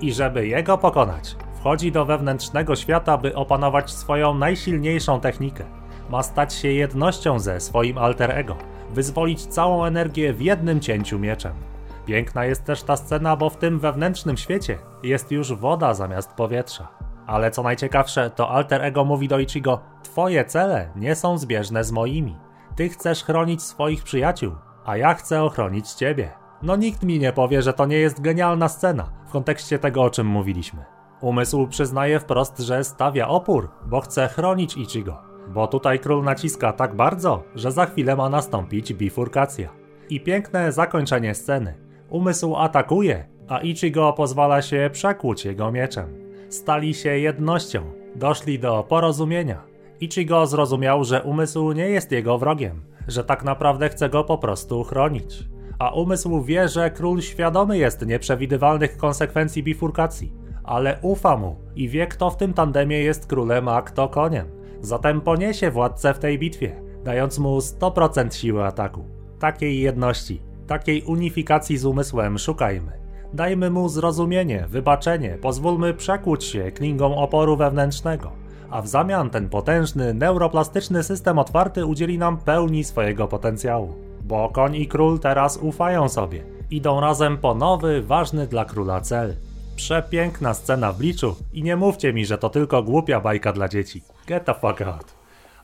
I żeby jego pokonać, wchodzi do wewnętrznego świata, by opanować swoją najsilniejszą technikę. Ma stać się jednością ze swoim alter ego, wyzwolić całą energię w jednym cięciu mieczem. Piękna jest też ta scena, bo w tym wewnętrznym świecie jest już woda zamiast powietrza. Ale co najciekawsze, to alter ego mówi do Ichigo: Twoje cele nie są zbieżne z moimi. Ty chcesz chronić swoich przyjaciół, a ja chcę ochronić ciebie. No nikt mi nie powie, że to nie jest genialna scena w kontekście tego, o czym mówiliśmy. Umysł przyznaje wprost, że stawia opór, bo chce chronić Ichigo. Bo tutaj król naciska tak bardzo, że za chwilę ma nastąpić bifurkacja. I piękne zakończenie sceny. Umysł atakuje, a Ichigo pozwala się przekłuć jego mieczem. Stali się jednością, doszli do porozumienia. Ichigo zrozumiał, że umysł nie jest jego wrogiem, że tak naprawdę chce go po prostu chronić. A umysł wie, że król świadomy jest nieprzewidywalnych konsekwencji bifurkacji, ale ufa mu i wie, kto w tym tandemie jest królem, a kto koniem. Zatem poniesie władcę w tej bitwie, dając mu 100% siły ataku. Takiej jedności Takiej unifikacji z umysłem szukajmy. Dajmy mu zrozumienie, wybaczenie, pozwólmy przekłuć się klingą oporu wewnętrznego, a w zamian ten potężny, neuroplastyczny system otwarty udzieli nam pełni swojego potencjału. Bo koń i król teraz ufają sobie, idą razem po nowy, ważny dla króla cel. Przepiękna scena w bliczu i nie mówcie mi, że to tylko głupia bajka dla dzieci. Get the fuck out.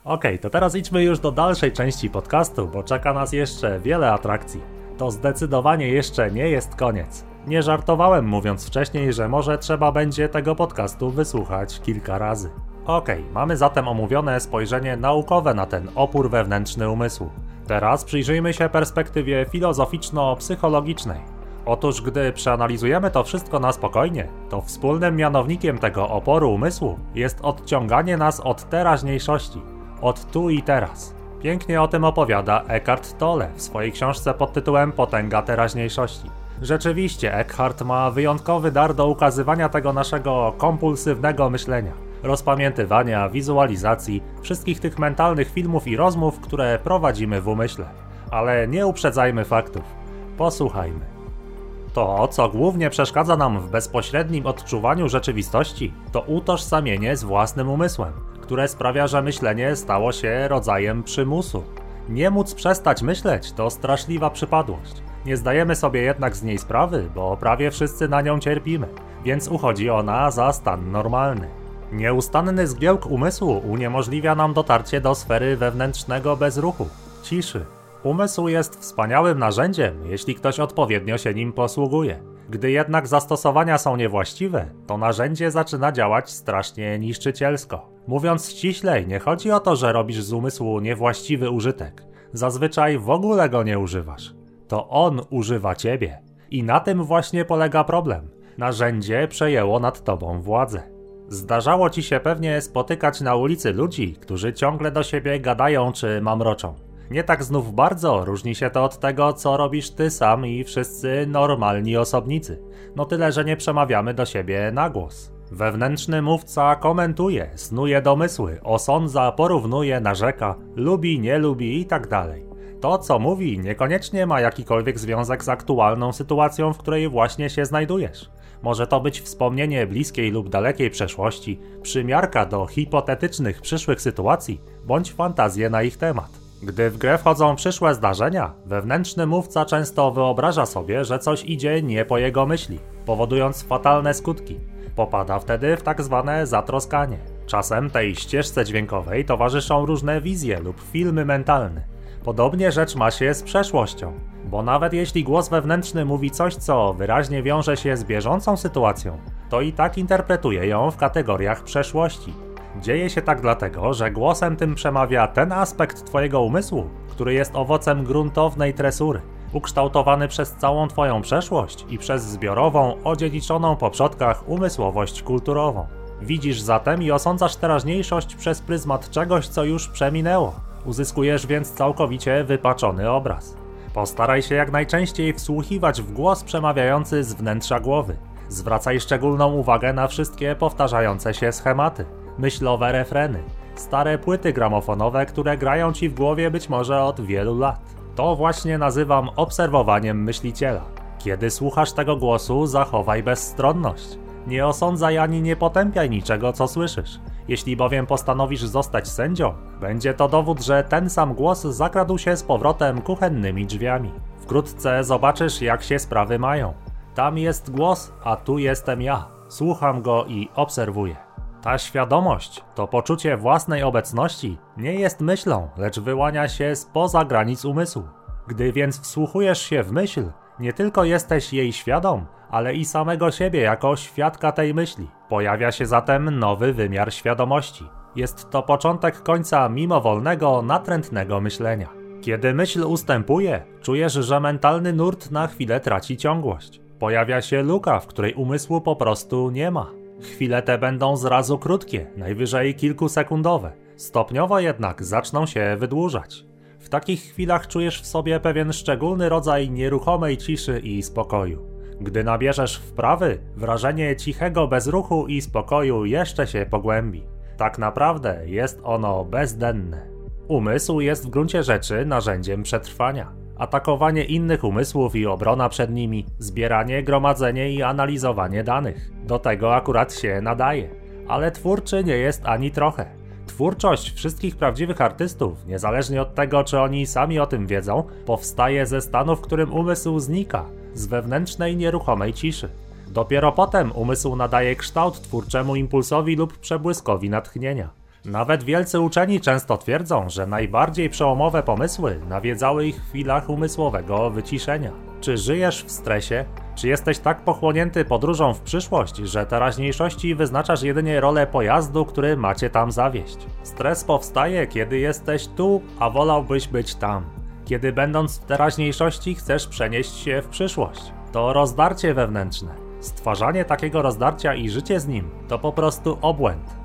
Ok, to teraz idźmy już do dalszej części podcastu, bo czeka nas jeszcze wiele atrakcji to zdecydowanie jeszcze nie jest koniec. Nie żartowałem mówiąc wcześniej, że może trzeba będzie tego podcastu wysłuchać kilka razy. Okej, okay, mamy zatem omówione spojrzenie naukowe na ten opór wewnętrzny umysłu. Teraz przyjrzyjmy się perspektywie filozoficzno-psychologicznej. Otóż, gdy przeanalizujemy to wszystko na spokojnie, to wspólnym mianownikiem tego oporu umysłu jest odciąganie nas od teraźniejszości, od tu i teraz. Pięknie o tym opowiada Eckhart Tolle w swojej książce pod tytułem Potęga teraźniejszości. Rzeczywiście, Eckhart ma wyjątkowy dar do ukazywania tego naszego kompulsywnego myślenia, rozpamiętywania, wizualizacji, wszystkich tych mentalnych filmów i rozmów, które prowadzimy w umyśle. Ale nie uprzedzajmy faktów. Posłuchajmy. To, co głównie przeszkadza nam w bezpośrednim odczuwaniu rzeczywistości, to utożsamienie z własnym umysłem które sprawia, że myślenie stało się rodzajem przymusu. Nie móc przestać myśleć to straszliwa przypadłość. Nie zdajemy sobie jednak z niej sprawy, bo prawie wszyscy na nią cierpimy, więc uchodzi ona za stan normalny. Nieustanny zgiełk umysłu uniemożliwia nam dotarcie do sfery wewnętrznego bezruchu, ciszy. Umysł jest wspaniałym narzędziem, jeśli ktoś odpowiednio się nim posługuje. Gdy jednak zastosowania są niewłaściwe, to narzędzie zaczyna działać strasznie niszczycielsko. Mówiąc ściślej, nie chodzi o to, że robisz z umysłu niewłaściwy użytek. Zazwyczaj w ogóle go nie używasz. To on używa ciebie. I na tym właśnie polega problem. Narzędzie przejęło nad tobą władzę. Zdarzało ci się pewnie spotykać na ulicy ludzi, którzy ciągle do siebie gadają czy mamroczą. Nie tak znów bardzo różni się to od tego, co robisz ty sam i wszyscy normalni osobnicy. No tyle, że nie przemawiamy do siebie na głos. Wewnętrzny mówca komentuje, snuje domysły, osądza, porównuje, narzeka, lubi, nie lubi i tak dalej. To, co mówi, niekoniecznie ma jakikolwiek związek z aktualną sytuacją, w której właśnie się znajdujesz. Może to być wspomnienie bliskiej lub dalekiej przeszłości, przymiarka do hipotetycznych przyszłych sytuacji, bądź fantazje na ich temat. Gdy w grę wchodzą przyszłe zdarzenia, wewnętrzny mówca często wyobraża sobie, że coś idzie nie po jego myśli, powodując fatalne skutki. Popada wtedy w tak zwane zatroskanie. Czasem tej ścieżce dźwiękowej towarzyszą różne wizje lub filmy mentalne. Podobnie rzecz ma się z przeszłością, bo nawet jeśli głos wewnętrzny mówi coś, co wyraźnie wiąże się z bieżącą sytuacją, to i tak interpretuje ją w kategoriach przeszłości. Dzieje się tak dlatego, że głosem tym przemawia ten aspekt Twojego umysłu, który jest owocem gruntownej tresury, ukształtowany przez całą Twoją przeszłość i przez zbiorową, odziedziczoną po przodkach umysłowość kulturową. Widzisz zatem i osądzasz teraźniejszość przez pryzmat czegoś, co już przeminęło. Uzyskujesz więc całkowicie wypaczony obraz. Postaraj się jak najczęściej wsłuchiwać w głos przemawiający z wnętrza głowy. Zwracaj szczególną uwagę na wszystkie powtarzające się schematy, myślowe refreny, stare płyty gramofonowe, które grają ci w głowie być może od wielu lat. To właśnie nazywam obserwowaniem myśliciela. Kiedy słuchasz tego głosu, zachowaj bezstronność. Nie osądzaj ani nie potępiaj niczego, co słyszysz. Jeśli bowiem postanowisz zostać sędzią, będzie to dowód, że ten sam głos zakradł się z powrotem kuchennymi drzwiami. Wkrótce zobaczysz, jak się sprawy mają. Tam jest głos, a tu jestem ja. Słucham go i obserwuję. Ta świadomość, to poczucie własnej obecności, nie jest myślą, lecz wyłania się spoza granic umysłu. Gdy więc wsłuchujesz się w myśl, nie tylko jesteś jej świadom, ale i samego siebie jako świadka tej myśli. Pojawia się zatem nowy wymiar świadomości. Jest to początek końca mimowolnego, natrętnego myślenia. Kiedy myśl ustępuje, czujesz, że mentalny nurt na chwilę traci ciągłość. Pojawia się luka, w której umysłu po prostu nie ma. Chwile te będą zrazu krótkie, najwyżej kilkusekundowe. Stopniowo jednak zaczną się wydłużać. W takich chwilach czujesz w sobie pewien szczególny rodzaj nieruchomej ciszy i spokoju. Gdy nabierzesz wprawy, wrażenie cichego bezruchu i spokoju jeszcze się pogłębi. Tak naprawdę jest ono bezdenne. Umysł jest w gruncie rzeczy narzędziem przetrwania. Atakowanie innych umysłów i obrona przed nimi, zbieranie, gromadzenie i analizowanie danych. Do tego akurat się nadaje. Ale twórczy nie jest ani trochę. Twórczość wszystkich prawdziwych artystów, niezależnie od tego, czy oni sami o tym wiedzą, powstaje ze stanu, w którym umysł znika, z wewnętrznej nieruchomej ciszy. Dopiero potem umysł nadaje kształt twórczemu impulsowi lub przebłyskowi natchnienia. Nawet wielcy uczeni często twierdzą, że najbardziej przełomowe pomysły nawiedzały ich w chwilach umysłowego wyciszenia. Czy żyjesz w stresie? Czy jesteś tak pochłonięty podróżą w przyszłość, że teraźniejszości wyznaczasz jedynie rolę pojazdu, który macie tam zawieść? Stres powstaje, kiedy jesteś tu, a wolałbyś być tam. Kiedy będąc w teraźniejszości chcesz przenieść się w przyszłość. To rozdarcie wewnętrzne. Stwarzanie takiego rozdarcia i życie z nim to po prostu obłęd.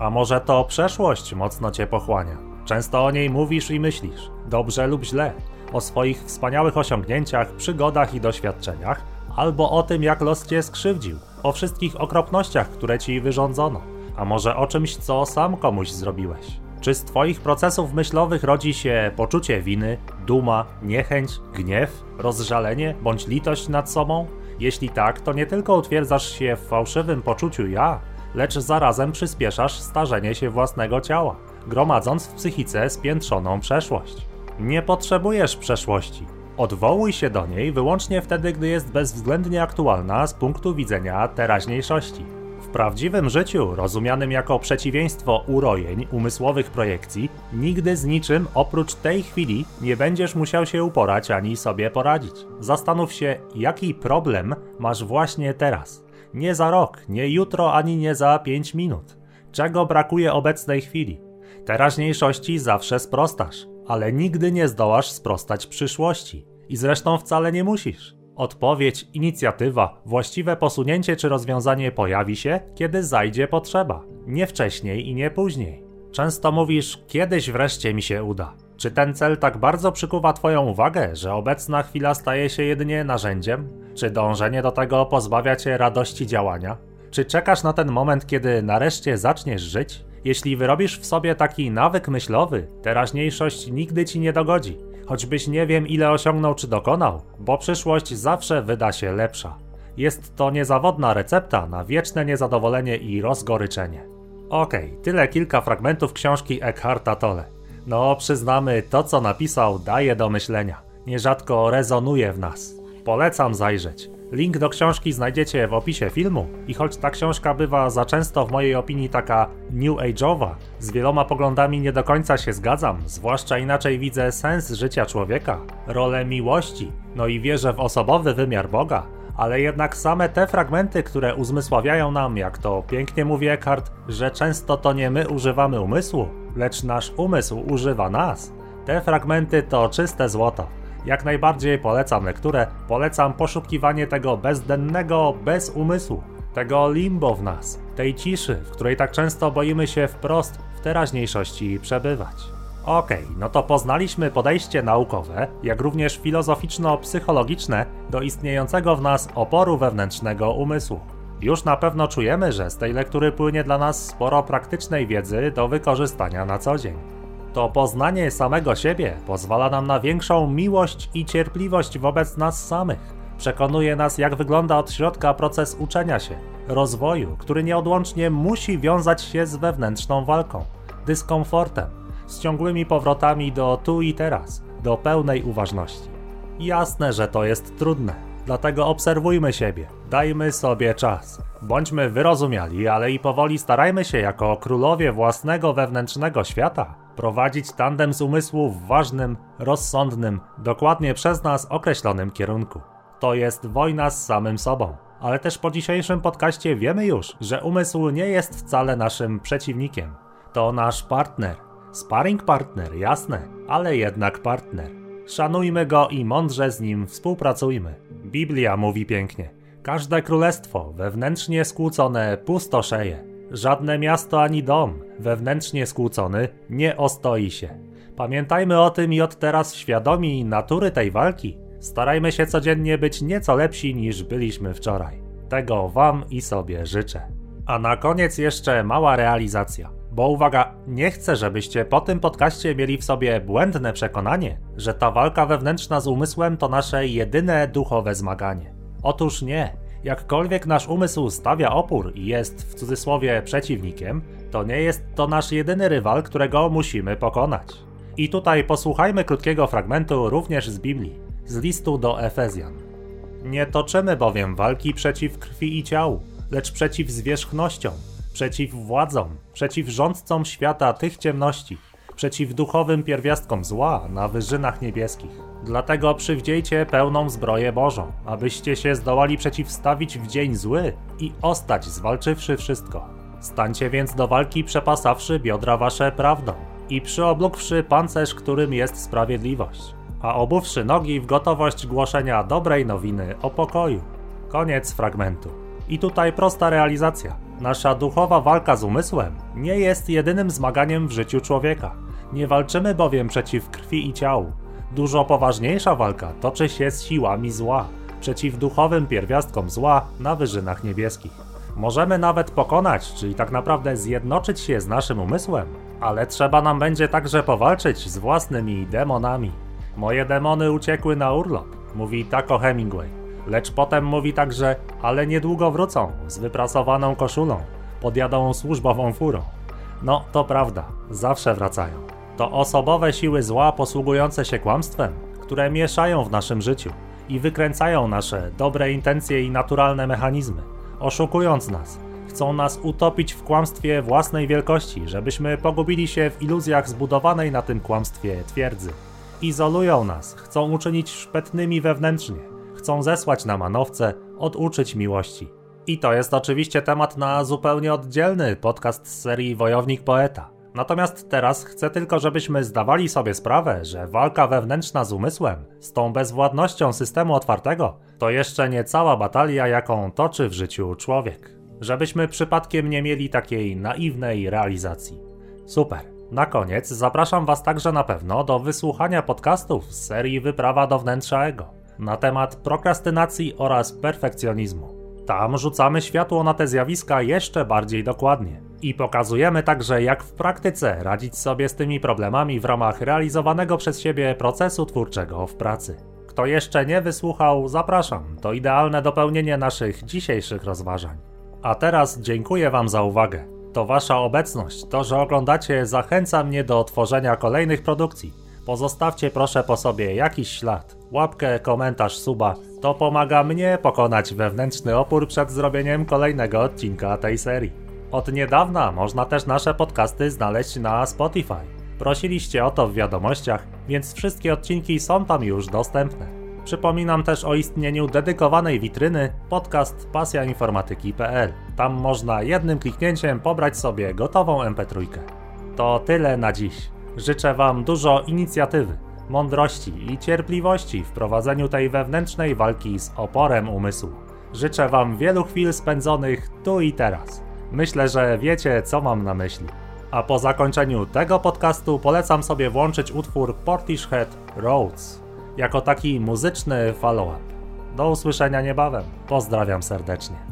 A może to przeszłość mocno cię pochłania? Często o niej mówisz i myślisz, dobrze lub źle, o swoich wspaniałych osiągnięciach, przygodach i doświadczeniach, albo o tym, jak los cię skrzywdził, o wszystkich okropnościach, które ci wyrządzono, a może o czymś, co sam komuś zrobiłeś. Czy z Twoich procesów myślowych rodzi się poczucie winy, duma, niechęć, gniew, rozżalenie bądź litość nad sobą? Jeśli tak, to nie tylko utwierdzasz się w fałszywym poczuciu ja, lecz zarazem przyspieszasz starzenie się własnego ciała, gromadząc w psychice spiętrzoną przeszłość. Nie potrzebujesz przeszłości. Odwołuj się do niej wyłącznie wtedy, gdy jest bezwzględnie aktualna z punktu widzenia teraźniejszości. W prawdziwym życiu, rozumianym jako przeciwieństwo urojeń, umysłowych projekcji, nigdy z niczym oprócz tej chwili nie będziesz musiał się uporać ani sobie poradzić. Zastanów się, jaki problem masz właśnie teraz. Nie za rok, nie jutro, ani nie za pięć minut. Czego brakuje obecnej chwili? Teraźniejszości zawsze sprostasz, ale nigdy nie zdołasz sprostać przyszłości. I zresztą wcale nie musisz. Odpowiedź, inicjatywa, właściwe posunięcie czy rozwiązanie pojawi się, kiedy zajdzie potrzeba, nie wcześniej i nie później. Często mówisz, kiedyś wreszcie mi się uda. Czy ten cel tak bardzo przykuwa Twoją uwagę, że obecna chwila staje się jedynie narzędziem? Czy dążenie do tego pozbawia Cię radości działania? Czy czekasz na ten moment, kiedy nareszcie zaczniesz żyć? Jeśli wyrobisz w sobie taki nawyk myślowy, teraźniejszość nigdy Ci nie dogodzi choćbyś nie wiem ile osiągnął czy dokonał, bo przyszłość zawsze wyda się lepsza. Jest to niezawodna recepta na wieczne niezadowolenie i rozgoryczenie. Okej, okay, tyle kilka fragmentów książki Eckharta Tolle. No, przyznamy, to co napisał daje do myślenia. Nierzadko rezonuje w nas. Polecam zajrzeć. Link do książki znajdziecie w opisie filmu i choć ta książka bywa za często w mojej opinii taka new age'owa, z wieloma poglądami nie do końca się zgadzam, zwłaszcza inaczej widzę sens życia człowieka, rolę miłości, no i wierzę w osobowy wymiar Boga, ale jednak same te fragmenty, które uzmysławiają nam, jak to pięknie mówi Eckhart, że często to nie my używamy umysłu, lecz nasz umysł używa nas. Te fragmenty to czyste złoto. Jak najbardziej polecam lekturę, polecam poszukiwanie tego bezdennego, bez umysłu, tego limbo w nas, tej ciszy, w której tak często boimy się wprost w teraźniejszości przebywać. Okej, okay, no to poznaliśmy podejście naukowe, jak również filozoficzno-psychologiczne do istniejącego w nas oporu wewnętrznego umysłu. Już na pewno czujemy, że z tej lektury płynie dla nas sporo praktycznej wiedzy do wykorzystania na co dzień. To poznanie samego siebie pozwala nam na większą miłość i cierpliwość wobec nas samych. Przekonuje nas, jak wygląda od środka proces uczenia się, rozwoju, który nieodłącznie musi wiązać się z wewnętrzną walką, dyskomfortem, z ciągłymi powrotami do tu i teraz, do pełnej uważności. Jasne, że to jest trudne, dlatego obserwujmy siebie, dajmy sobie czas. Bądźmy wyrozumiali, ale i powoli starajmy się jako królowie własnego wewnętrznego świata prowadzić tandem z umysłu w ważnym, rozsądnym, dokładnie przez nas określonym kierunku. To jest wojna z samym sobą. Ale też po dzisiejszym podcaście wiemy już, że umysł nie jest wcale naszym przeciwnikiem. To nasz partner. Sparring partner, jasne, ale jednak partner. Szanujmy go i mądrze z nim współpracujmy. Biblia mówi pięknie. Każde królestwo wewnętrznie skłócone pustoszeje. Żadne miasto ani dom, wewnętrznie skłócony, nie ostoi się. Pamiętajmy o tym i od teraz świadomi natury tej walki. Starajmy się codziennie być nieco lepsi niż byliśmy wczoraj. Tego Wam i sobie życzę. A na koniec jeszcze mała realizacja. Bo uwaga, nie chcę, żebyście po tym podcaście mieli w sobie błędne przekonanie, że ta walka wewnętrzna z umysłem to nasze jedyne duchowe zmaganie. Otóż nie. Jakkolwiek nasz umysł stawia opór i jest w cudzysłowie przeciwnikiem, to nie jest to nasz jedyny rywal, którego musimy pokonać. I tutaj posłuchajmy krótkiego fragmentu również z Biblii, z listu do Efezjan. Nie toczymy bowiem walki przeciw krwi i ciału, lecz przeciw zwierzchnościom, przeciw władzom, przeciw rządcom świata tych ciemności, przeciw duchowym pierwiastkom zła na wyżynach niebieskich. Dlatego przywdziejcie pełną zbroję Bożą, abyście się zdołali przeciwstawić w dzień zły i ostać zwalczywszy wszystko. Stańcie więc do walki przepasawszy biodra wasze prawdą i przyoblókłszy pancerz, którym jest sprawiedliwość, a obuwszy nogi w gotowość głoszenia dobrej nowiny o pokoju. Koniec fragmentu. I tutaj prosta realizacja. Nasza duchowa walka z umysłem nie jest jedynym zmaganiem w życiu człowieka. Nie walczymy bowiem przeciw krwi i ciału. Dużo poważniejsza walka toczy się z siłami zła, przeciw duchowym pierwiastkom zła na wyżynach niebieskich. Możemy nawet pokonać, czyli tak naprawdę zjednoczyć się z naszym umysłem, ale trzeba nam będzie także powalczyć z własnymi demonami. Moje demony uciekły na urlop, mówi Taco Hemingway. Lecz potem mówi także, ale niedługo wrócą z wyprasowaną koszulą, podjadą służbową furą. No, to prawda, zawsze wracają. To osobowe siły zła posługujące się kłamstwem, które mieszają w naszym życiu i wykręcają nasze dobre intencje i naturalne mechanizmy, oszukując nas. Chcą nas utopić w kłamstwie własnej wielkości, żebyśmy pogubili się w iluzjach zbudowanej na tym kłamstwie twierdzy. Izolują nas, chcą uczynić szpetnymi wewnętrznie, chcą zesłać na manowce, oduczyć miłości. I to jest oczywiście temat na zupełnie oddzielny podcast z serii Wojownik Poeta. Natomiast teraz chcę tylko, żebyśmy zdawali sobie sprawę, że walka wewnętrzna z umysłem, z tą bezwładnością systemu otwartego, to jeszcze nie cała batalia, jaką toczy w życiu człowiek. Żebyśmy przypadkiem nie mieli takiej naiwnej realizacji. Super. Na koniec zapraszam Was także na pewno do wysłuchania podcastów z serii Wyprawa do wnętrza ego na temat prokrastynacji oraz perfekcjonizmu. Tam rzucamy światło na te zjawiska jeszcze bardziej dokładnie i pokazujemy także, jak w praktyce radzić sobie z tymi problemami w ramach realizowanego przez siebie procesu twórczego w pracy. Kto jeszcze nie wysłuchał, zapraszam. To idealne dopełnienie naszych dzisiejszych rozważań. A teraz dziękuję Wam za uwagę. To Wasza obecność, to, że oglądacie, zachęca mnie do tworzenia kolejnych produkcji. Pozostawcie proszę po sobie jakiś ślad, łapkę, komentarz, suba. To pomaga mnie pokonać wewnętrzny opór przed zrobieniem kolejnego odcinka tej serii. Od niedawna można też nasze podcasty znaleźć na Spotify. Prosiliście o to w wiadomościach, więc wszystkie odcinki są tam już dostępne. Przypominam też o istnieniu dedykowanej witryny podcast pasjainformatyki.pl. Tam można jednym kliknięciem pobrać sobie gotową MP3. To tyle na dziś. Życzę Wam dużo inicjatywy, mądrości i cierpliwości w prowadzeniu tej wewnętrznej walki z oporem umysłu. Życzę Wam wielu chwil spędzonych tu i teraz. Myślę, że wiecie, co mam na myśli. A po zakończeniu tego podcastu polecam sobie włączyć utwór Portishead Roads jako taki muzyczny follow-up. Do usłyszenia niebawem. Pozdrawiam serdecznie.